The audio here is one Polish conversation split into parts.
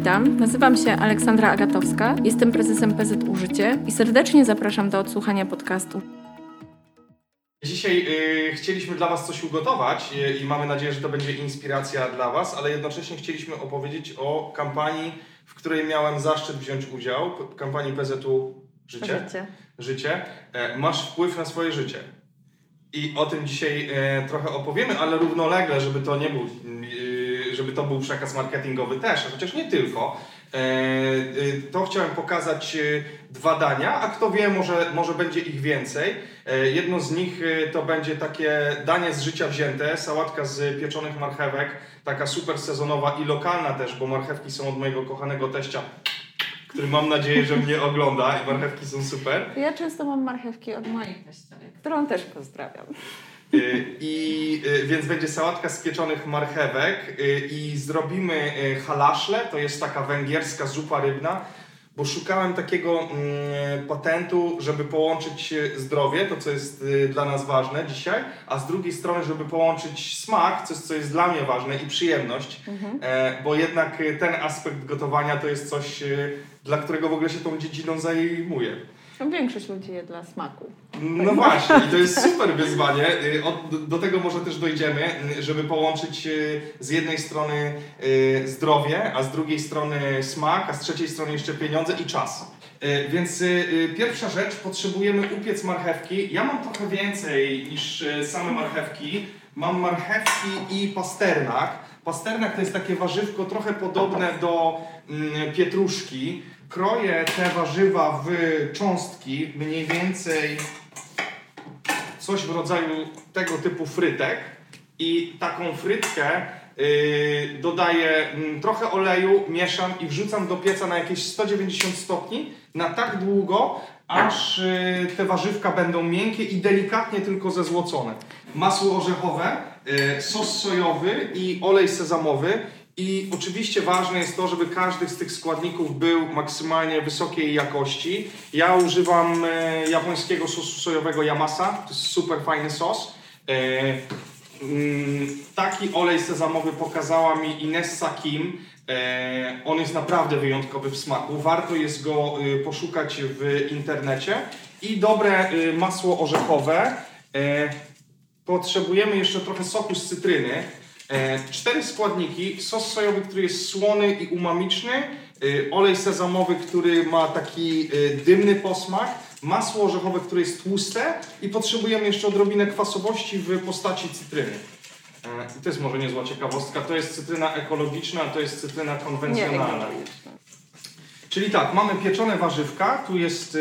Witam, nazywam się Aleksandra Agatowska, jestem prezesem PZU Życie i serdecznie zapraszam do odsłuchania podcastu. Dzisiaj y, chcieliśmy dla Was coś ugotować y, i mamy nadzieję, że to będzie inspiracja dla Was, ale jednocześnie chcieliśmy opowiedzieć o kampanii, w której miałem zaszczyt wziąć udział, kampanii PZU Życie. Życie. Życie. E, masz wpływ na swoje życie. I o tym dzisiaj e, trochę opowiemy, ale równolegle, żeby to nie był, y, żeby to był przekaz marketingowy też, chociaż nie tylko. E, y, to chciałem pokazać y, dwa dania, a kto wie, może, może będzie ich więcej. E, jedno z nich to będzie takie danie z życia wzięte, sałatka z pieczonych marchewek, taka super sezonowa i lokalna też, bo marchewki są od mojego kochanego teścia, który mam nadzieję, że mnie ogląda i marchewki są super. Ja często mam marchewki od moich teściowych, którą też pozdrawiam. Y, I y, więc będzie sałatka z pieczonych marchewek y, i zrobimy halaszle, to jest taka węgierska zupa rybna, bo szukałem takiego mm, patentu, żeby połączyć zdrowie, to co jest dla nas ważne dzisiaj, a z drugiej strony, żeby połączyć smak, coś co jest dla mnie ważne i przyjemność, e, bo jednak ten aspekt gotowania to jest coś, dla którego w ogóle się tą dziedziną zajmuję. Większość ludzi je dla smaku. No właśnie, to jest super wyzwanie. Y, Do tego może też dojdziemy, y, żeby połączyć y, z jednej strony zdrowie, a z drugiej strony smak, a z trzeciej strony jeszcze pieniądze i czas. Więc pierwsza rzecz, potrzebujemy upiec marchewki. Ja mam trochę więcej niż same marchewki. Mam marchewki i pasternak. Pasternak to jest takie warzywko trochę podobne do mm, pietruszki. Kroję te warzywa w cząstki, mniej więcej coś w rodzaju tego typu frytek i taką frytkę yy, dodaję mm, trochę oleju, mieszam i wrzucam do pieca na jakieś 190 stopni na tak długo, aż yy, te warzywka będą miękkie i delikatnie tylko zezłocone. Masło orzechowe, yy, sos sojowy i olej sezamowy. I oczywiście ważne jest to, żeby każdy z tych składników był maksymalnie wysokiej jakości. Ja używam e, japońskiego sosu sojowego Yamasa, to jest super fajny sos. E, mm, taki olej sezamowy pokazała mi Inessa Kim. E, on jest naprawdę wyjątkowy w smaku. Warto jest go y, poszukać w internecie. I dobre y, masło orzechowe. Potrzebujemy jeszcze trochę soku z cytryny. E, Cztery składniki. Sos sojowy, który jest słony i umamiczny. y, Olej sezamowy, który ma taki y, dymny posmak. Masło orzechowe, które jest tłuste. I potrzebujemy jeszcze odrobinę kwasowości w postaci cytryny. E, I to jest może niezła ciekawostka. To jest cytryna ekologiczna, a to jest cytryna konwencjonalna. Czyli tak, mamy pieczone warzywka, tu jest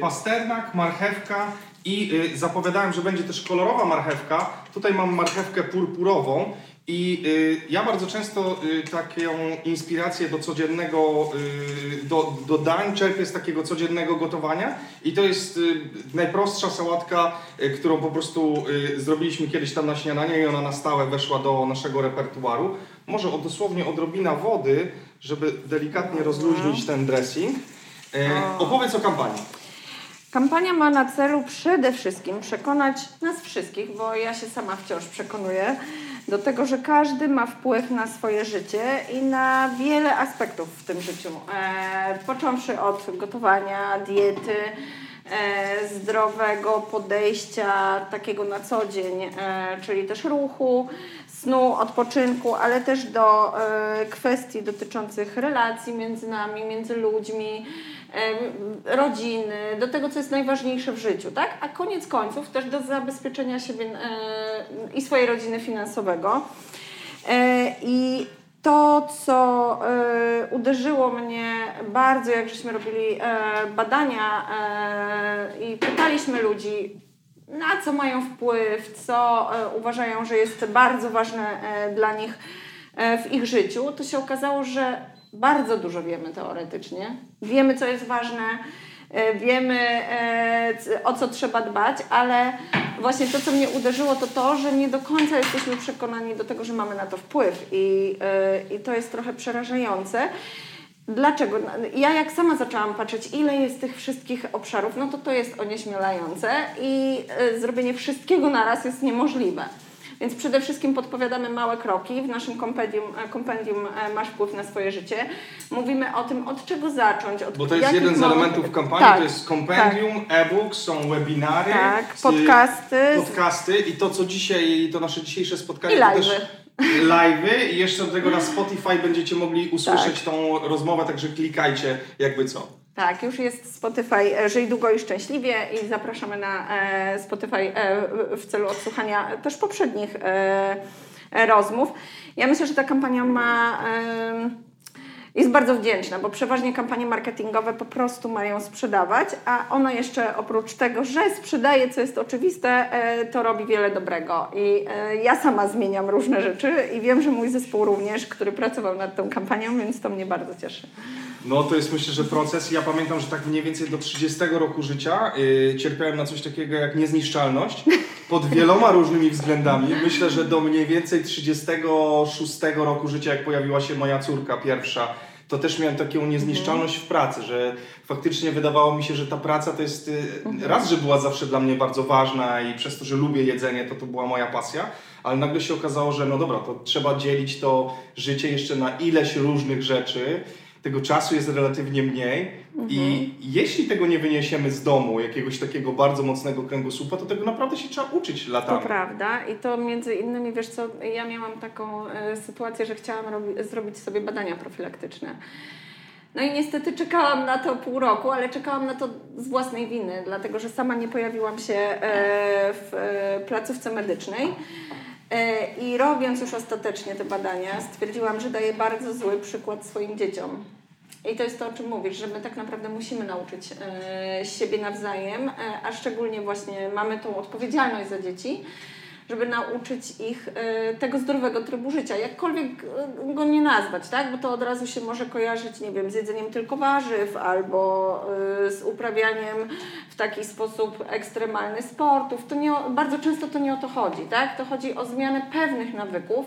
pasternak, marchewka i y, zapowiadałem, że będzie też kolorowa marchewka. Tutaj mam marchewkę purpurową i y, ja bardzo często y, taką inspirację do codziennego, do, do dań czerpię z takiego codziennego gotowania i to jest najprostsza sałatka, którą po prostu zrobiliśmy kiedyś tam na śniadanie i ona na stałe weszła do naszego repertuaru. Może o, dosłownie odrobina wody, żeby delikatnie rozluźnić ten dressing. E, opowiedz o kampanii. Kampania ma na celu przede wszystkim przekonać nas wszystkich, bo ja się sama wciąż przekonuję, do tego, że każdy ma wpływ na swoje życie i na wiele aspektów w tym życiu. E, począwszy od gotowania, diety, e, zdrowego podejścia takiego na co dzień, e, czyli też ruchu, snu, odpoczynku, ale też do e, kwestii dotyczących relacji między nami, między ludźmi, e, rodziny, do tego, co jest najważniejsze w życiu, tak? A koniec końców też do zabezpieczenia siebie e, i swojej rodziny finansowego. I to, co uderzyło mnie bardzo, jak żeśmy robili badania i pytaliśmy ludzi, na co mają wpływ, co e, uważają, że jest bardzo ważne e, dla nich e, w ich życiu, to się okazało, że bardzo dużo wiemy teoretycznie. Wiemy, co jest ważne, wiemy, o co trzeba dbać, ale właśnie to, co mnie uderzyło, to to, że nie do końca jesteśmy przekonani do tego, że mamy na to wpływ i, i to jest trochę przerażające. Dlaczego? Ja jak sama zaczęłam patrzeć, ile jest tych wszystkich obszarów, no to to jest onieśmielające i y, zrobienie wszystkiego naraz jest niemożliwe. Więc przede wszystkim podpowiadamy małe kroki. W naszym kompendium, e, kompendium e, Masz wpływ na swoje życie. Mówimy o tym, od czego zacząć. Od Bo to jest jeden z małych- elementów kampanii, Tak, to jest kompendium, e-book, są webinary, Tak, podcasty. podcasty i to co dzisiaj, to nasze dzisiejsze spotkanie I live'y. Live'y i jeszcze do tego na Spotify będziecie mogli usłyszeć Tak. tą rozmowę, także klikajcie jakby co. Tak, już jest Spotify e, Żyj długo i szczęśliwie i zapraszamy na e, Spotify e, w- celu odsłuchania też poprzednich rozmów. Ja myślę, że ta kampania ma... Jest bardzo wdzięczna, bo przeważnie kampanie marketingowe po prostu mają sprzedawać, a ona jeszcze oprócz tego, że sprzedaje, co jest oczywiste, e, to robi wiele dobrego. I e, ja sama zmieniam różne rzeczy i wiem, że mój zespół również, który pracował nad tą kampanią, więc to mnie bardzo cieszy. No to jest myślę, że proces. Ja pamiętam, że tak mniej więcej do 30 roku życia yy, cierpiałem na coś takiego jak niezniszczalność pod wieloma różnymi względami. Myślę, że do mniej więcej 36 roku życia, jak pojawiła się moja córka pierwsza, to też miałem taką niezniszczalność w pracy, że faktycznie wydawało mi się, że ta praca to jest yy, raz, że była zawsze dla mnie bardzo ważna i przez to, że lubię jedzenie, to to była moja pasja, ale nagle się okazało, że no dobra, to trzeba dzielić to życie jeszcze na ileś różnych rzeczy tego czasu jest relatywnie mniej i jeśli tego nie wyniesiemy z domu, jakiegoś takiego bardzo mocnego kręgosłupa, to tego naprawdę się trzeba uczyć To latami. prawda i to między innymi, wiesz co, ja miałam taką e, sytuację, że chciałam robi- zrobić sobie badania profilaktyczne. No i niestety czekałam na to pół roku, ale czekałam na to z własnej winy, dlatego że sama nie pojawiłam się e, w e, placówce medycznej. I robiąc już ostatecznie te badania, stwierdziłam, że daję bardzo zły przykład swoim dzieciom. I to jest to, o czym mówisz, że my tak naprawdę musimy nauczyć e, siebie nawzajem, e, a szczególnie właśnie mamy tą odpowiedzialność za dzieci, żeby nauczyć ich e, tego zdrowego trybu życia, jakkolwiek go nie nazwać, tak? Bo to od razu się może kojarzyć, nie wiem, z jedzeniem tylko warzyw albo z uprawianiem w taki sposób ekstremalny sportów. To nie, bardzo często to nie o to chodzi, tak? To chodzi o zmianę pewnych nawyków.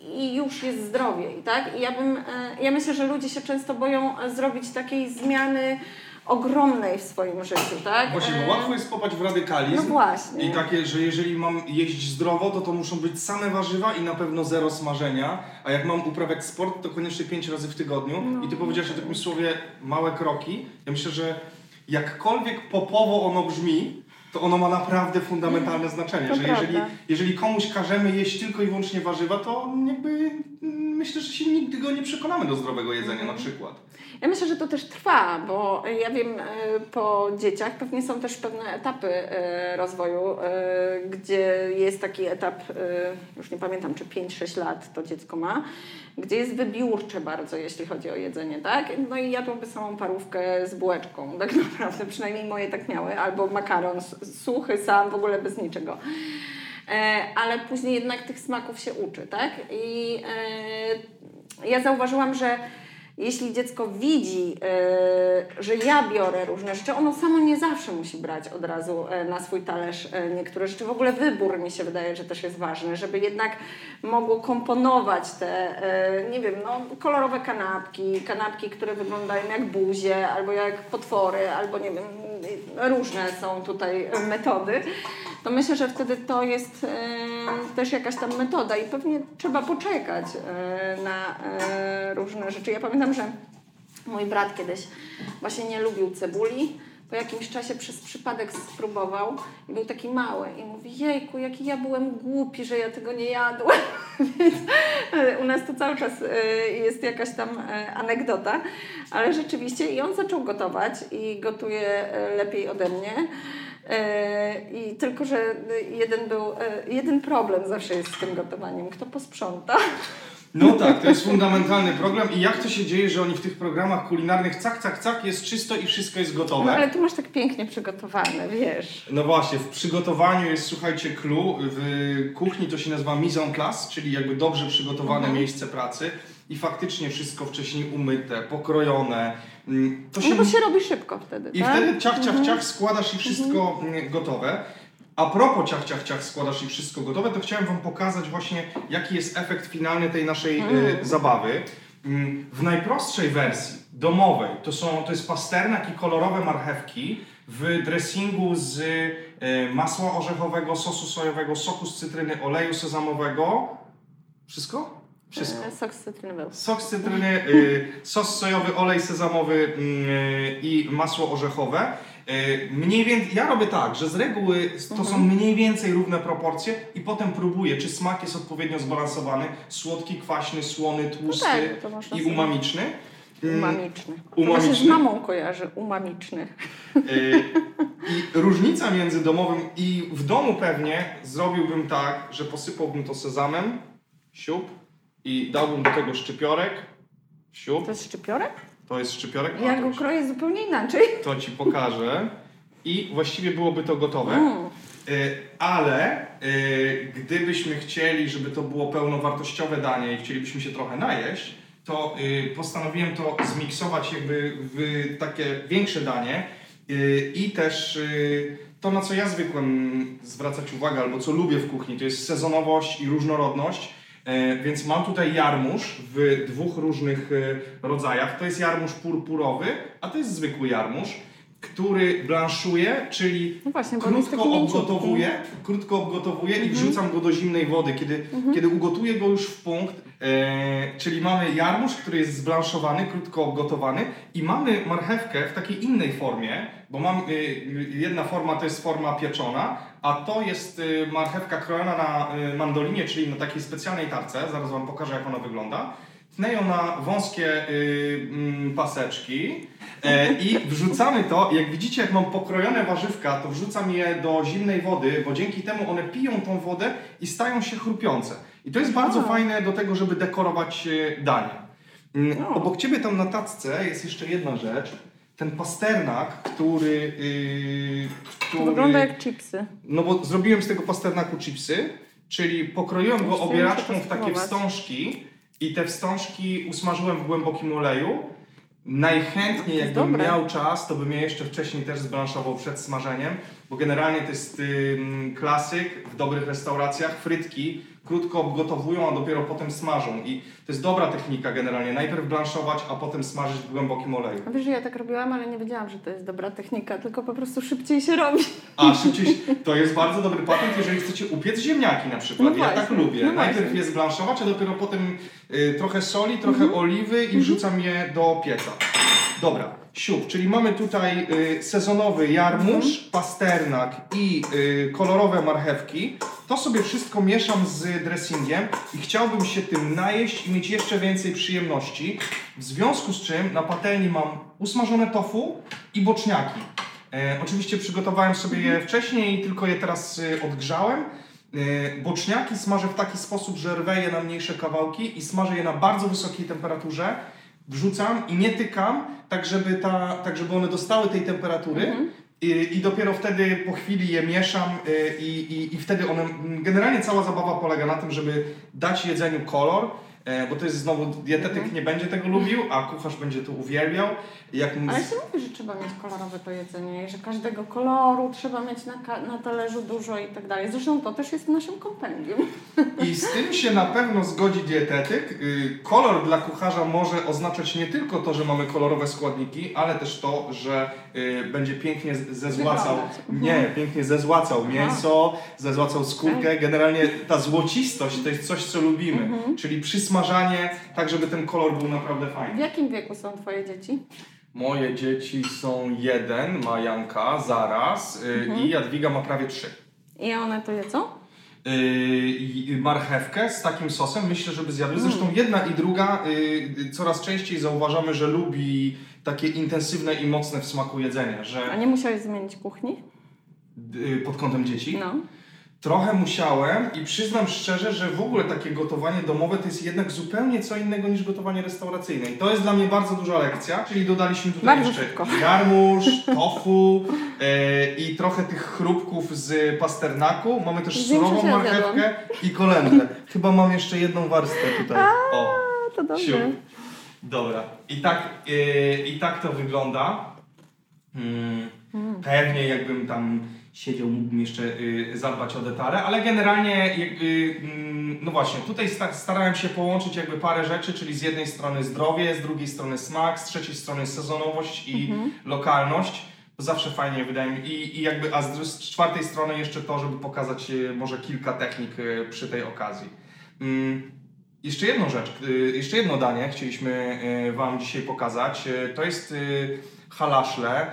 E, i już jest zdrowiej, tak? I ja bym, e, ja myślę, że ludzie się często boją e, zrobić takiej zmiany ogromnej w swoim życiu, tak? Właśnie, E, bo łatwo jest popaść w radykalizm. No właśnie. I takie, że jeżeli mam jeść zdrowo, to to muszą być same warzywa i na pewno zero smażenia, a jak mam uprawiać sport, to koniecznie pięć razy w tygodniu. No. I ty powiedziałeś o takim słowie małe kroki. Ja myślę, że jakkolwiek popowo ono brzmi, to ono ma naprawdę fundamentalne znaczenie, To że jeżeli, prawda. jeżeli komuś każemy jeść tylko i wyłącznie warzywa, to jakby mm, myślę, że się nigdy go nie przekonamy do zdrowego jedzenia na przykład. Ja myślę, że to też trwa, bo ja wiem e, po dzieciach pewnie są też pewne etapy e, rozwoju, e, gdzie jest taki etap, już nie pamiętam czy 5-6 lat to dziecko ma, gdzie jest wybiórcze bardzo, jeśli chodzi o jedzenie, tak? No i jadłoby samą parówkę z bułeczką, tak naprawdę, przynajmniej moje tak miały, albo makaron suchy sam, w ogóle bez niczego. E, ale później jednak tych smaków się uczy, tak? I e, ja zauważyłam, że jeśli dziecko widzi, e, że ja biorę różne rzeczy, ono samo nie zawsze musi brać od razu e, na swój talerz e, niektóre rzeczy. W ogóle wybór mi się wydaje, że też jest ważny, żeby jednak mogło komponować te, e, nie wiem, no, kolorowe kanapki, kanapki, które wyglądają jak buzie, albo jak potwory, albo nie wiem, różne są tutaj metody. To myślę, że wtedy to jest też jakaś tam metoda i pewnie trzeba poczekać e, na e, różne rzeczy. Ja pamiętam, że mój brat kiedyś właśnie nie lubił cebuli. Po jakimś czasie przez przypadek spróbował i był taki mały i mówi, jejku, jaki ja byłem głupi, że ja tego nie jadłem. Więc e, u nas to cały czas e, jest jakaś tam e, anegdota, ale rzeczywiście i on zaczął gotować i gotuje lepiej ode mnie. I tylko, że jeden był, jeden problem zawsze jest z tym gotowaniem. Kto posprząta? No tak, to jest fundamentalny problem i jak to się dzieje, że oni w tych programach kulinarnych cak, cak, cak, jest czysto i wszystko jest gotowe. No ale tu masz tak pięknie przygotowane, wiesz. No właśnie, w przygotowaniu jest, słuchajcie, clue. W kuchni to się nazywa mise en place, czyli jakby dobrze przygotowane Mhm. miejsce pracy i faktycznie wszystko wcześniej umyte, pokrojone. Mm, To się, No bo się robi szybko wtedy, I tak? wtedy ciach, ciach, ciach składasz i wszystko mm, gotowe. A propos ciach, ciach, ciach składasz i wszystko gotowe, to chciałem Wam pokazać właśnie, jaki jest efekt finalny tej naszej y, zabawy. Mm, W najprostszej wersji, domowej, to, są, to jest pasternak i kolorowe marchewki w dressingu z y, masła orzechowego, sosu sojowego, soku z cytryny, oleju sezamowego. Wszystko? Wszystko. E, Sok z cytryny był. Sok z cytryny, y, sos sojowy, olej sezamowy y, i masło orzechowe. Y, mniej więcej, ja robię tak, że z reguły to są mniej więcej równe proporcje i potem próbuję, czy smak jest odpowiednio zbalansowany, słodki, kwaśny, słony, tłusty tak, to można i sobie- umamiczny. Y, Umamiczny. To właśnie z umamiczny. mamą kojarzy, umamiczny. Y, I różnica między domowym i w domu pewnie zrobiłbym tak, że posypałbym to sezamem, siup i dałbym do tego szczypiorek, siup. To jest szczypiorek? To jest szczypiorek. A, Ja go kroję zupełnie inaczej. To ci pokażę. I właściwie byłoby to gotowe. Mm. Y, Ale y, gdybyśmy chcieli, żeby to było pełnowartościowe danie i chcielibyśmy się trochę najeść, to y, postanowiłem to zmiksować jakby w takie większe danie i też to, na co ja zwykłem zwracać uwagę, albo co lubię w kuchni, to jest sezonowość i różnorodność. E, Więc mam tutaj jarmuż w dwóch różnych e, rodzajach. To jest jarmuż purpurowy, a to jest zwykły jarmuż, który blanszuje, czyli No właśnie, krótko mięciutki. obgotowuję, krótko obgotowuję Mhm. i wrzucam go do zimnej wody, kiedy, kiedy ugotuję go już w punkt, e, czyli mamy jarmuż, który jest zblanszowany, krótko obgotowany i mamy marchewkę w takiej innej formie, bo mam y, jedna forma to jest forma pieczona, a to jest y, marchewka krojona na y, mandolinie, czyli na takiej specjalnej tarce, zaraz Wam pokażę jak ona wygląda. Tnę ją na wąskie y, mm, paseczki e, i wrzucamy to. Jak widzicie, jak mam pokrojone warzywka, to wrzucam je do zimnej wody, bo dzięki temu one piją tą wodę i stają się chrupiące. I to jest bardzo fajne do tego, żeby dekorować e, danie. Mm. Obok Ciebie tam na tacce jest jeszcze jedna rzecz. Ten pasternak, który... y, To który... wygląda jak chipsy. No bo zrobiłem z tego pasternaku chipsy, czyli pokroiłem go obieraczką w takie spróbować. wstążki i te wstążki usmażyłem w głębokim oleju. Najchętniej jest jakbym dobre. miał czas, to bym je jeszcze wcześniej też zblanszował przed smażeniem, bo generalnie to jest ym, klasyk w dobrych restauracjach, frytki krótko obgotowują, a dopiero potem smażą i to jest dobra technika generalnie, najpierw blanszować, a potem smażyć w głębokim oleju. Wiesz, że ja tak robiłam, ale nie wiedziałam, że to jest dobra technika, tylko po prostu szybciej się robi. A szybciej, to jest bardzo dobry patent, jeżeli chcecie upiec ziemniaki na przykład. No ja tak właśnie, lubię. no Najpierw właśnie. je zblanszować, a dopiero potem y, trochę soli, trochę oliwy i wrzucam je do pieca. Dobra, siup, czyli mamy tutaj y, sezonowy jarmuż, pasternak i y, kolorowe marchewki. To sobie wszystko mieszam z dressingiem i chciałbym się tym najeść i mieć jeszcze więcej przyjemności. W związku z czym na patelni mam usmażone tofu i boczniaki. E, oczywiście przygotowałem sobie je wcześniej, tylko je teraz y, odgrzałem. E, boczniaki smażę w taki sposób, że rwę je na mniejsze kawałki i smażę je na bardzo wysokiej temperaturze. Wrzucam i nie tykam, tak żeby, ta, tak żeby one dostały tej temperatury. I, I dopiero wtedy po chwili je mieszam y, i, i, i wtedy one. Generalnie cała zabawa polega na tym, żeby dać jedzeniu kolor, e, bo to jest znowu dietetyk nie będzie tego lubił, a kucharz będzie to uwielbiał. Jak Ale się mówi, że trzeba mieć kolorowe to jedzenie że każdego koloru trzeba mieć na, na talerzu dużo i tak dalej. Zresztą to też jest w naszym kompendium. I z tym się na pewno zgodzi dietetyk. Y, Kolor dla kucharza może oznaczać nie tylko to, że mamy kolorowe składniki, ale też to, że będzie pięknie zezłacał. Nie, pięknie zezłacał mięso, zezłacał skórkę. Generalnie ta złocistość to jest coś, co lubimy. Czyli przysmażanie, tak żeby ten kolor był naprawdę W fajny. jakim wieku są Twoje dzieci? Moje dzieci są jeden, ma Janka zaraz y, i Jadwiga ma prawie trzy. I one to jedzą? Yy, marchewkę z takim sosem. Myślę, żeby zjadły. Zresztą jedna i druga yy, coraz częściej zauważamy, że lubi takie intensywne i mocne w smaku jedzenie, A że nie musiałeś zmienić kuchni? yy, pod kątem dzieci. No. Trochę musiałem i przyznam szczerze, że w ogóle takie gotowanie domowe to jest jednak zupełnie co innego niż gotowanie restauracyjne. I to jest dla mnie bardzo duża lekcja, czyli dodaliśmy tutaj Bardzo jeszcze szybko. jarmuż, tofu yy, i trochę tych chrupków z pasternaku. Mamy też surową marchewkę i kolendrę. Chyba mam jeszcze jedną warstwę tutaj. O, to dobrze. Dobra. I tak, yy, I tak to wygląda. Mm, Pewnie jakbym tam siedział, mógłbym jeszcze y, zadbać o detale, ale generalnie jakby, mm, no właśnie, tutaj sta- starałem się połączyć jakby parę rzeczy, czyli z jednej strony zdrowie, z drugiej strony smak, z trzeciej strony sezonowość i lokalność. to zawsze fajnie wydaje mi i, i jakby, a z, z czwartej strony jeszcze to, żeby pokazać może kilka technik przy tej okazji. Mm, jeszcze jedną rzecz, jeszcze jedno danie chcieliśmy Wam dzisiaj pokazać. To jest halaszle,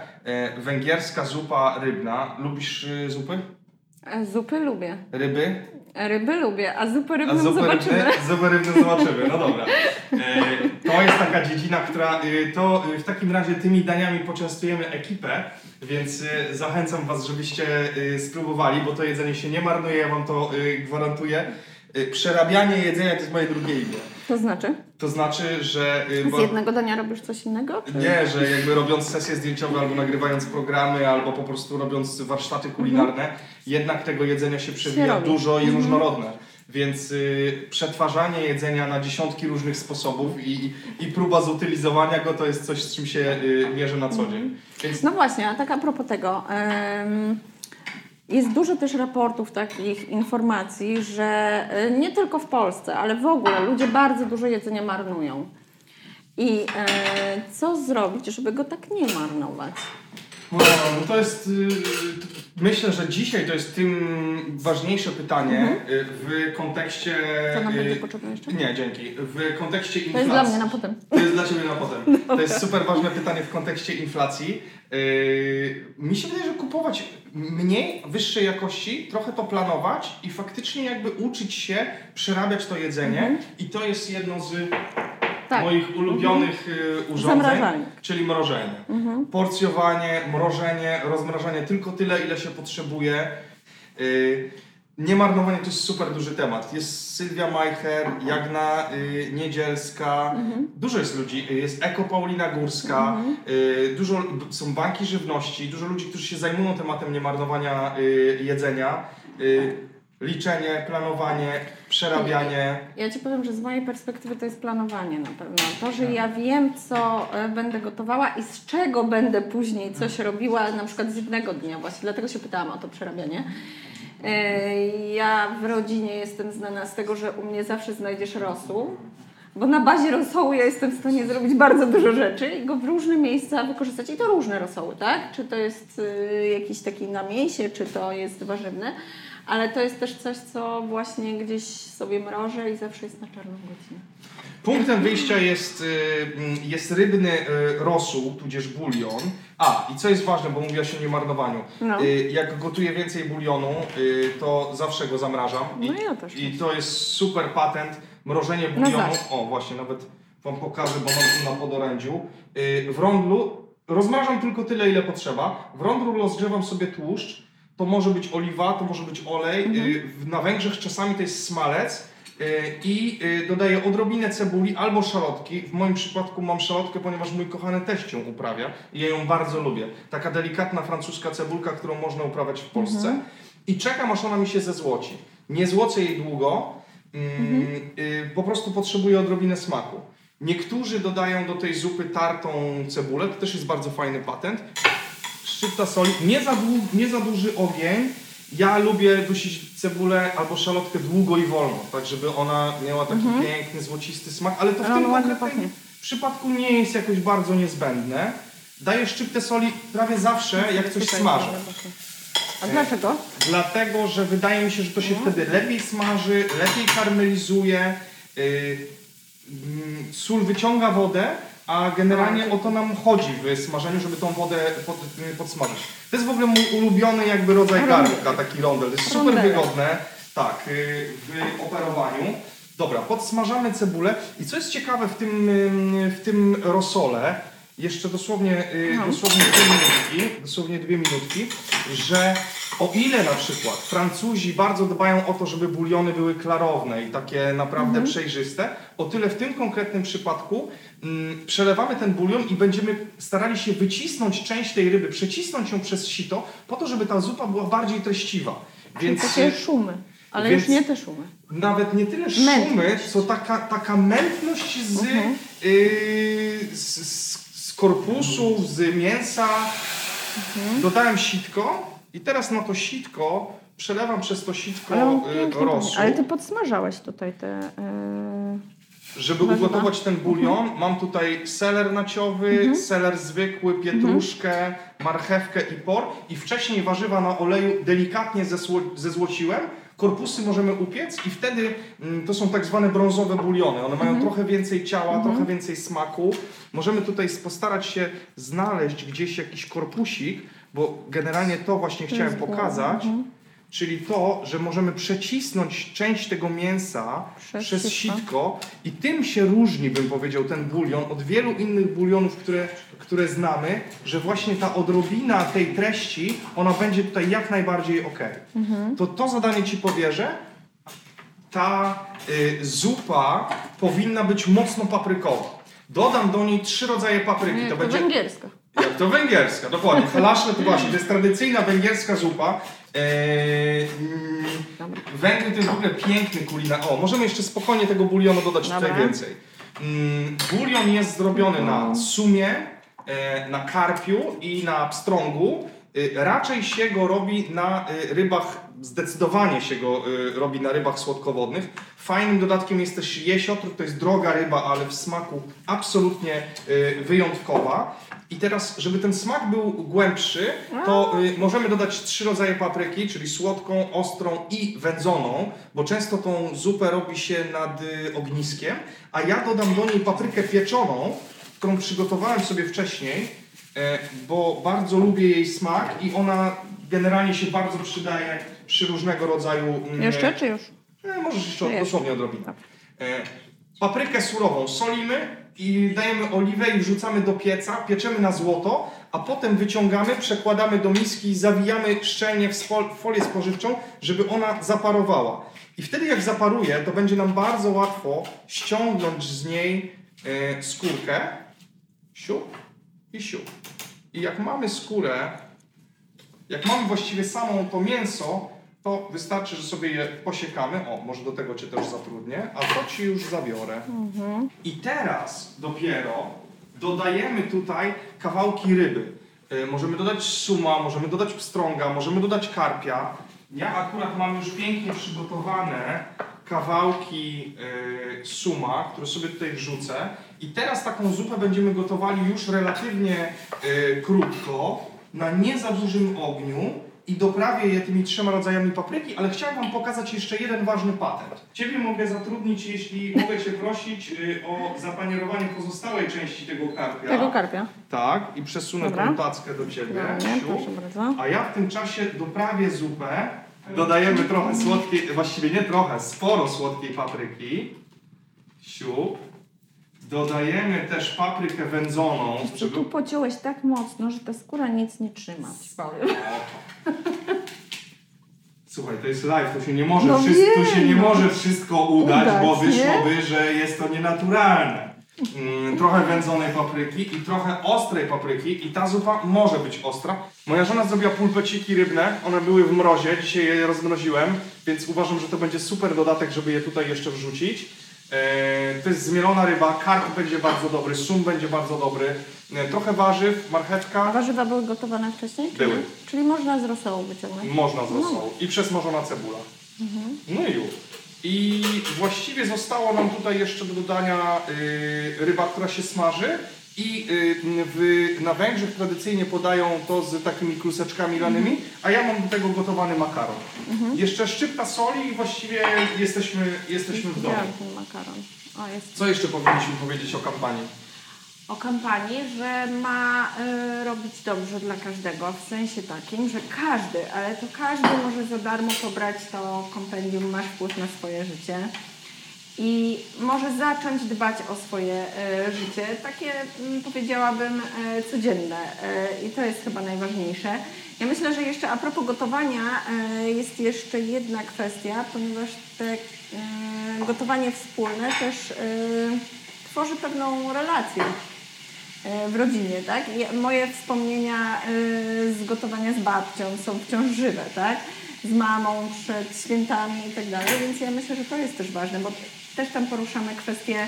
węgierska zupa rybna. Lubisz e, zupy? E, Zupy lubię. Ryby? Ryby lubię, a zupę A rybną zupy zobaczymy. rybne, zupy rybne zobaczymy, no dobra. E, to jest taka dziedzina, która, e, to e, w takim razie tymi daniami poczęstujemy ekipę, więc e, zachęcam Was, żebyście e, spróbowali, bo to jedzenie się nie marnuje, ja Wam to e, gwarantuję. E, Przerabianie jedzenia to jest moje drugie imię. To znaczy? To znaczy, że... Z bo- jednego dania robisz coś innego? Czy... nie, że jakby robiąc sesje zdjęciowe albo nagrywając programy, albo po prostu robiąc warsztaty kulinarne, jednak tego jedzenia się przewija dużo i różnorodne. Więc y, przetwarzanie jedzenia na dziesiątki różnych sposobów i, i próba zutylizowania go to jest coś, z czym się y, mierzę na co dzień. Więc No właśnie, a tak a propos tego. Jest dużo też raportów takich informacji, że e, nie tylko w Polsce, ale w ogóle ludzie bardzo dużo jedzenia marnują. I e, co zrobić, żeby go tak nie marnować? No, no to jest. Y, myślę, że dzisiaj to jest tym ważniejsze pytanie y, w kontekście. Co nam y, będzie potrzebne jeszcze? Nie, dzięki. W kontekście To inflacji. jest dla mnie na potem. To jest dla Ciebie na potem. To jest super ważne pytanie w kontekście inflacji. Mi się wydaje, że kupować mniej, wyższej jakości, trochę to planować i faktycznie jakby uczyć się przerabiać to jedzenie. I to jest jedno z Tak. moich ulubionych yy, urządzeń, Zamrażanie. czyli mrożenie. Porcjowanie, mrożenie, rozmrażanie tylko tyle, ile się potrzebuje. Yy, Niemarnowanie to jest super duży temat. Jest Sylwia Majcher, Jagna y, Niedzielska, dużo jest ludzi, y, jest Eko Paulina Górska, y, dużo, są banki żywności, dużo ludzi, którzy się zajmują tematem niemarnowania y, jedzenia. Y, liczenie, planowanie, przerabianie. Ja Ci powiem, że z mojej perspektywy to jest planowanie na pewno. To, że ja wiem, co e, będę gotowała i z czego będę później coś robiła, na przykład z jednego dnia właśnie, dlatego się pytałam o to przerabianie. E, Ja w rodzinie jestem znana z tego, że u mnie zawsze znajdziesz rosół, bo na bazie rosołu ja jestem w stanie zrobić bardzo dużo rzeczy i go w różne miejsca wykorzystać. I to różne rosoły, tak? Czy to jest y, jakiś taki na mięsie, czy to jest warzywne. Ale to jest też coś, co właśnie gdzieś sobie mrożę i zawsze jest na czarną godzinę. Punktem wyjścia jest, y, mm, jest rybny y, rosół, tudzież bulion. A, i co jest ważne, bo mówiłaś o niemarnowaniu. No. Y, Jak gotuję więcej bulionu, to zawsze go zamrażam. I, No ja też. I to jest super patent. Mrożenie bulionu. zawsze. O, właśnie, nawet Wam pokażę, bo mam tu na podorędziu. W rondlu rozmrażam tylko tyle, ile potrzeba. W rondlu rozgrzewam sobie tłuszcz. To może być oliwa, to może być olej. Mhm. Y, Na Węgrzech czasami to jest smalec. Y, I y, dodaję odrobinę cebuli albo szalotki. W moim przypadku mam szalotkę, ponieważ mój kochany teść ją uprawia i ja ją bardzo lubię. Taka delikatna francuska cebulka, którą można uprawiać w Polsce. I czekam, aż ona mi się zezłoci. Nie złocę jej długo, mm, y, po prostu potrzebuję odrobinę smaku. Niektórzy dodają do tej zupy tartą cebulę, to też jest bardzo fajny patent. Szczypta soli, nie za, nie za duży ogień. Ja lubię dusić cebulę albo szalotkę długo i wolno, tak żeby ona miała taki piękny, złocisty smak, ale to w Ale tym konkretnym przypadku nie jest jakoś bardzo niezbędne. Daję szczyptę soli prawie zawsze, jak coś smażę. A dlaczego? Dlatego, że wydaje mi się, że to się wtedy lepiej smaży, lepiej karmelizuje. Yy, mm, sól wyciąga wodę, a generalnie o to nam chodzi w smażeniu, żeby tą wodę pod, yy, podsmażyć. To jest w ogóle mój ulubiony jakby rodzaj garnka, taki rondel. To jest super Rondele. wygodne tak, yy, w operowaniu. Dobra, podsmażamy cebulę i co jest ciekawe w tym, yy, w tym rosole, jeszcze dosłownie, yy, No. dosłownie dwie minutki, dosłownie dwie minutki, że o ile na przykład Francuzi bardzo dbają o to, żeby buliony były klarowne i takie naprawdę przejrzyste, o tyle w tym konkretnym przypadku mm, przelewamy ten bulion i będziemy starali się wycisnąć część tej ryby, przecisnąć ją przez sito, po to, żeby ta zupa była bardziej treściwa. Więc takie szumy. Ale więc- już nie te szumy. nawet nie tyle szumy, Mętność. co taka, taka mętność z, Mhm. y, z, z, z korpusu, z mięsa. Mhm. Dodałem sitko i teraz na to sitko przelewam przez to sitko Ale pięknie rosół. Ale ty podsmażałeś tutaj te... Yy... żeby Warzywa. ugotować ten bulion, mam tutaj seler naciowy, Mhm. seler zwykły, pietruszkę, marchewkę i por. I wcześniej warzywa na oleju delikatnie zesło- zezłociłem. Korpusy możemy upiec i wtedy mm, to są tak zwane brązowe buliony. One Mhm. mają trochę więcej ciała, trochę więcej smaku. Możemy tutaj postarać się znaleźć gdzieś jakiś korpusik, bo generalnie to właśnie chciałem jest było, pokazać. mhm. Czyli to, że możemy przecisnąć część tego mięsa Przez przez, sitko. i tym się różni, bym powiedział, ten bulion od wielu innych bulionów, które, które znamy, że właśnie ta odrobina tej treści, ona będzie tutaj jak najbardziej ok. Mhm. To to zadanie Ci powierzę. Ta y, zupa powinna być mocno paprykowa. Dodam do niej trzy rodzaje papryki. Jak to to będzie węgierska. Jak to węgierska, dokładnie. Halaszle to właśnie, to jest tradycyjna węgierska zupa. Eee, mm. Węgry to jest w ogóle piękny kulina. O, możemy jeszcze spokojnie tego bulionu dodać Dobra. tutaj więcej. Mm, bulion jest zrobiony na sumie, e, na karpiu i na pstrągu. E, raczej się go robi na e, rybach, zdecydowanie się go e, robi na rybach słodkowodnych. Fajnym dodatkiem jest też jesiotr, to jest droga ryba, ale w smaku absolutnie wyjątkowa. I teraz, żeby ten smak był głębszy, to y, możemy dodać trzy rodzaje papryki, czyli słodką, ostrą i wędzoną, bo często tą zupę robi się nad y, ogniskiem, a ja dodam do niej paprykę pieczoną, którą przygotowałem sobie wcześniej, e, bo bardzo lubię jej smak i ona generalnie się bardzo przydaje przy różnego rodzaju... mm, Jeszcze czy już? E, możesz jeszcze Jeszcze. dosłownie odrobinę. E, paprykę surową solimy i dajemy oliwę i wrzucamy do pieca, pieczemy na złoto, a potem wyciągamy, przekładamy do miski zawijamy szczelnie w folię spożywczą, żeby ona zaparowała. I wtedy jak zaparuje, to będzie nam bardzo łatwo ściągnąć z niej e, skórkę, siup i siup. I jak mamy skórę, jak mamy właściwie samą to mięso, to wystarczy, że sobie je posiekamy. O, może do tego Cię też zatrudnię, a to Ci już zabiorę. I teraz dopiero dodajemy tutaj kawałki ryby. Y, Możemy dodać suma, możemy dodać pstrąga, możemy dodać karpia. Ja akurat mam już pięknie przygotowane kawałki y, suma, które sobie tutaj wrzucę. I teraz taką zupę będziemy gotowali już relatywnie y, krótko, na nie za dużym ogniu i doprawię je tymi trzema rodzajami papryki, ale chciałem Wam pokazać jeszcze jeden ważny patent. Ciebie mogę zatrudnić, jeśli mogę Cię prosić y, o zapanierowanie pozostałej części tego karpia. Tego karpia. Tak, i przesunę Dobra. tą tackę do Ciebie. Idealnie, Siu. proszę bardzo. A ja w tym czasie doprawię zupę. Dodajemy trochę słodkiej, właściwie nie trochę, sporo słodkiej papryki. Siup. Dodajemy też paprykę wędzoną, Czy żeby tu pociąłeś tak mocno, że ta skóra nic nie trzyma. Słuchaj, to jest live, to się nie może, No wszystko, tu się nie no. może wszystko udać, Udać, bo nie? wyszłoby, że jest to nienaturalne. Mm, trochę wędzonej papryki i trochę ostrej papryki i ta zupa może być ostra. Moja żona zrobiła pulpeciki rybne, one były w mrozie, dzisiaj je rozmroziłem, więc uważam, że to będzie super dodatek, żeby je tutaj jeszcze wrzucić. Eee, to jest zmielona ryba, karp będzie bardzo dobry, sum będzie bardzo dobry, e, trochę warzyw, marchewka, warzywa były gotowane wcześniej? Były. Czyli można z rosołu wyciągnąć. Można z rosołu. I przesmażona cebula. No i już. I właściwie zostało nam tutaj jeszcze do dodania y, ryba, która się smaży. I y, w, na Węgrzech tradycyjnie podają to z takimi kluseczkami lanymi, a ja mam do tego gotowany makaron. Jeszcze szczypta soli i właściwie jesteśmy, jesteśmy w domu. Makaron. O, jest Co jeszcze powinniśmy powiedzieć o kampanii? o kampanii, że ma y, robić dobrze dla każdego, w sensie takim, że każdy, ale to każdy może za darmo pobrać to kompendium Masz wpływ na swoje życie i może zacząć dbać o swoje y, życie, takie mm, powiedziałabym y, codzienne y, i to jest chyba najważniejsze. Ja myślę, że jeszcze a propos gotowania jest jeszcze jedna kwestia, ponieważ te gotowanie wspólne też tworzy pewną relację e, w rodzinie, tak? Moje wspomnienia e, z gotowania z babcią są wciąż żywe, tak? Z mamą przed świętami i tak dalej, więc ja myślę, że to jest też ważne, bo też tam poruszamy kwestie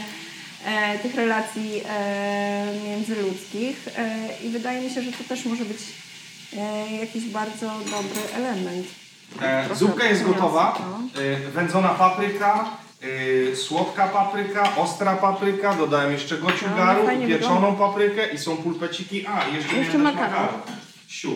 e, tych relacji e, międzyludzkich e, i wydaje mi się, że to też może być e, jakiś bardzo dobry element. E, zupka jest gotowa. no. E, wędzona papryka, Yy, słodka papryka, ostra papryka, dodałem jeszcze gociugaru, No, pieczoną paprykę i są pulpeciki. A, jeszcze, Jeszcze makaron. Siu.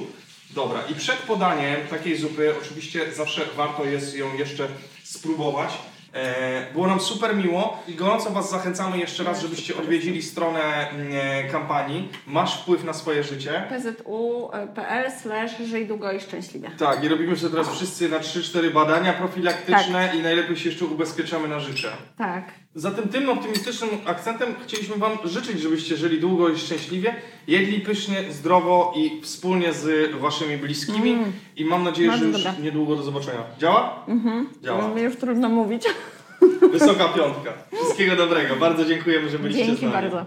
Dobra, i przed podaniem takiej zupy oczywiście zawsze warto jest ją jeszcze spróbować. E, było nam super miło i gorąco Was zachęcamy jeszcze raz, żebyście odwiedzili stronę mm, kampanii Masz wpływ na swoje życie. pzu.pl slash żyj długo i szczęśliwie. Tak, i robimy sobie teraz wszyscy na 3-4 badania profilaktyczne i najlepiej się jeszcze ubezpieczamy na życie. Tak. Zatem tym optymistycznym akcentem chcieliśmy Wam życzyć, żebyście żyli długo i szczęśliwie, jedli pysznie, zdrowo i wspólnie z Waszymi bliskimi. I mam nadzieję, Bardzo że już dobre. niedługo do zobaczenia. Działa? Mhm. Działa. Mi już trudno mówić. Wysoka piątka. Wszystkiego dobrego. Bardzo dziękujemy, że byliście z Dzięki nami. bardzo.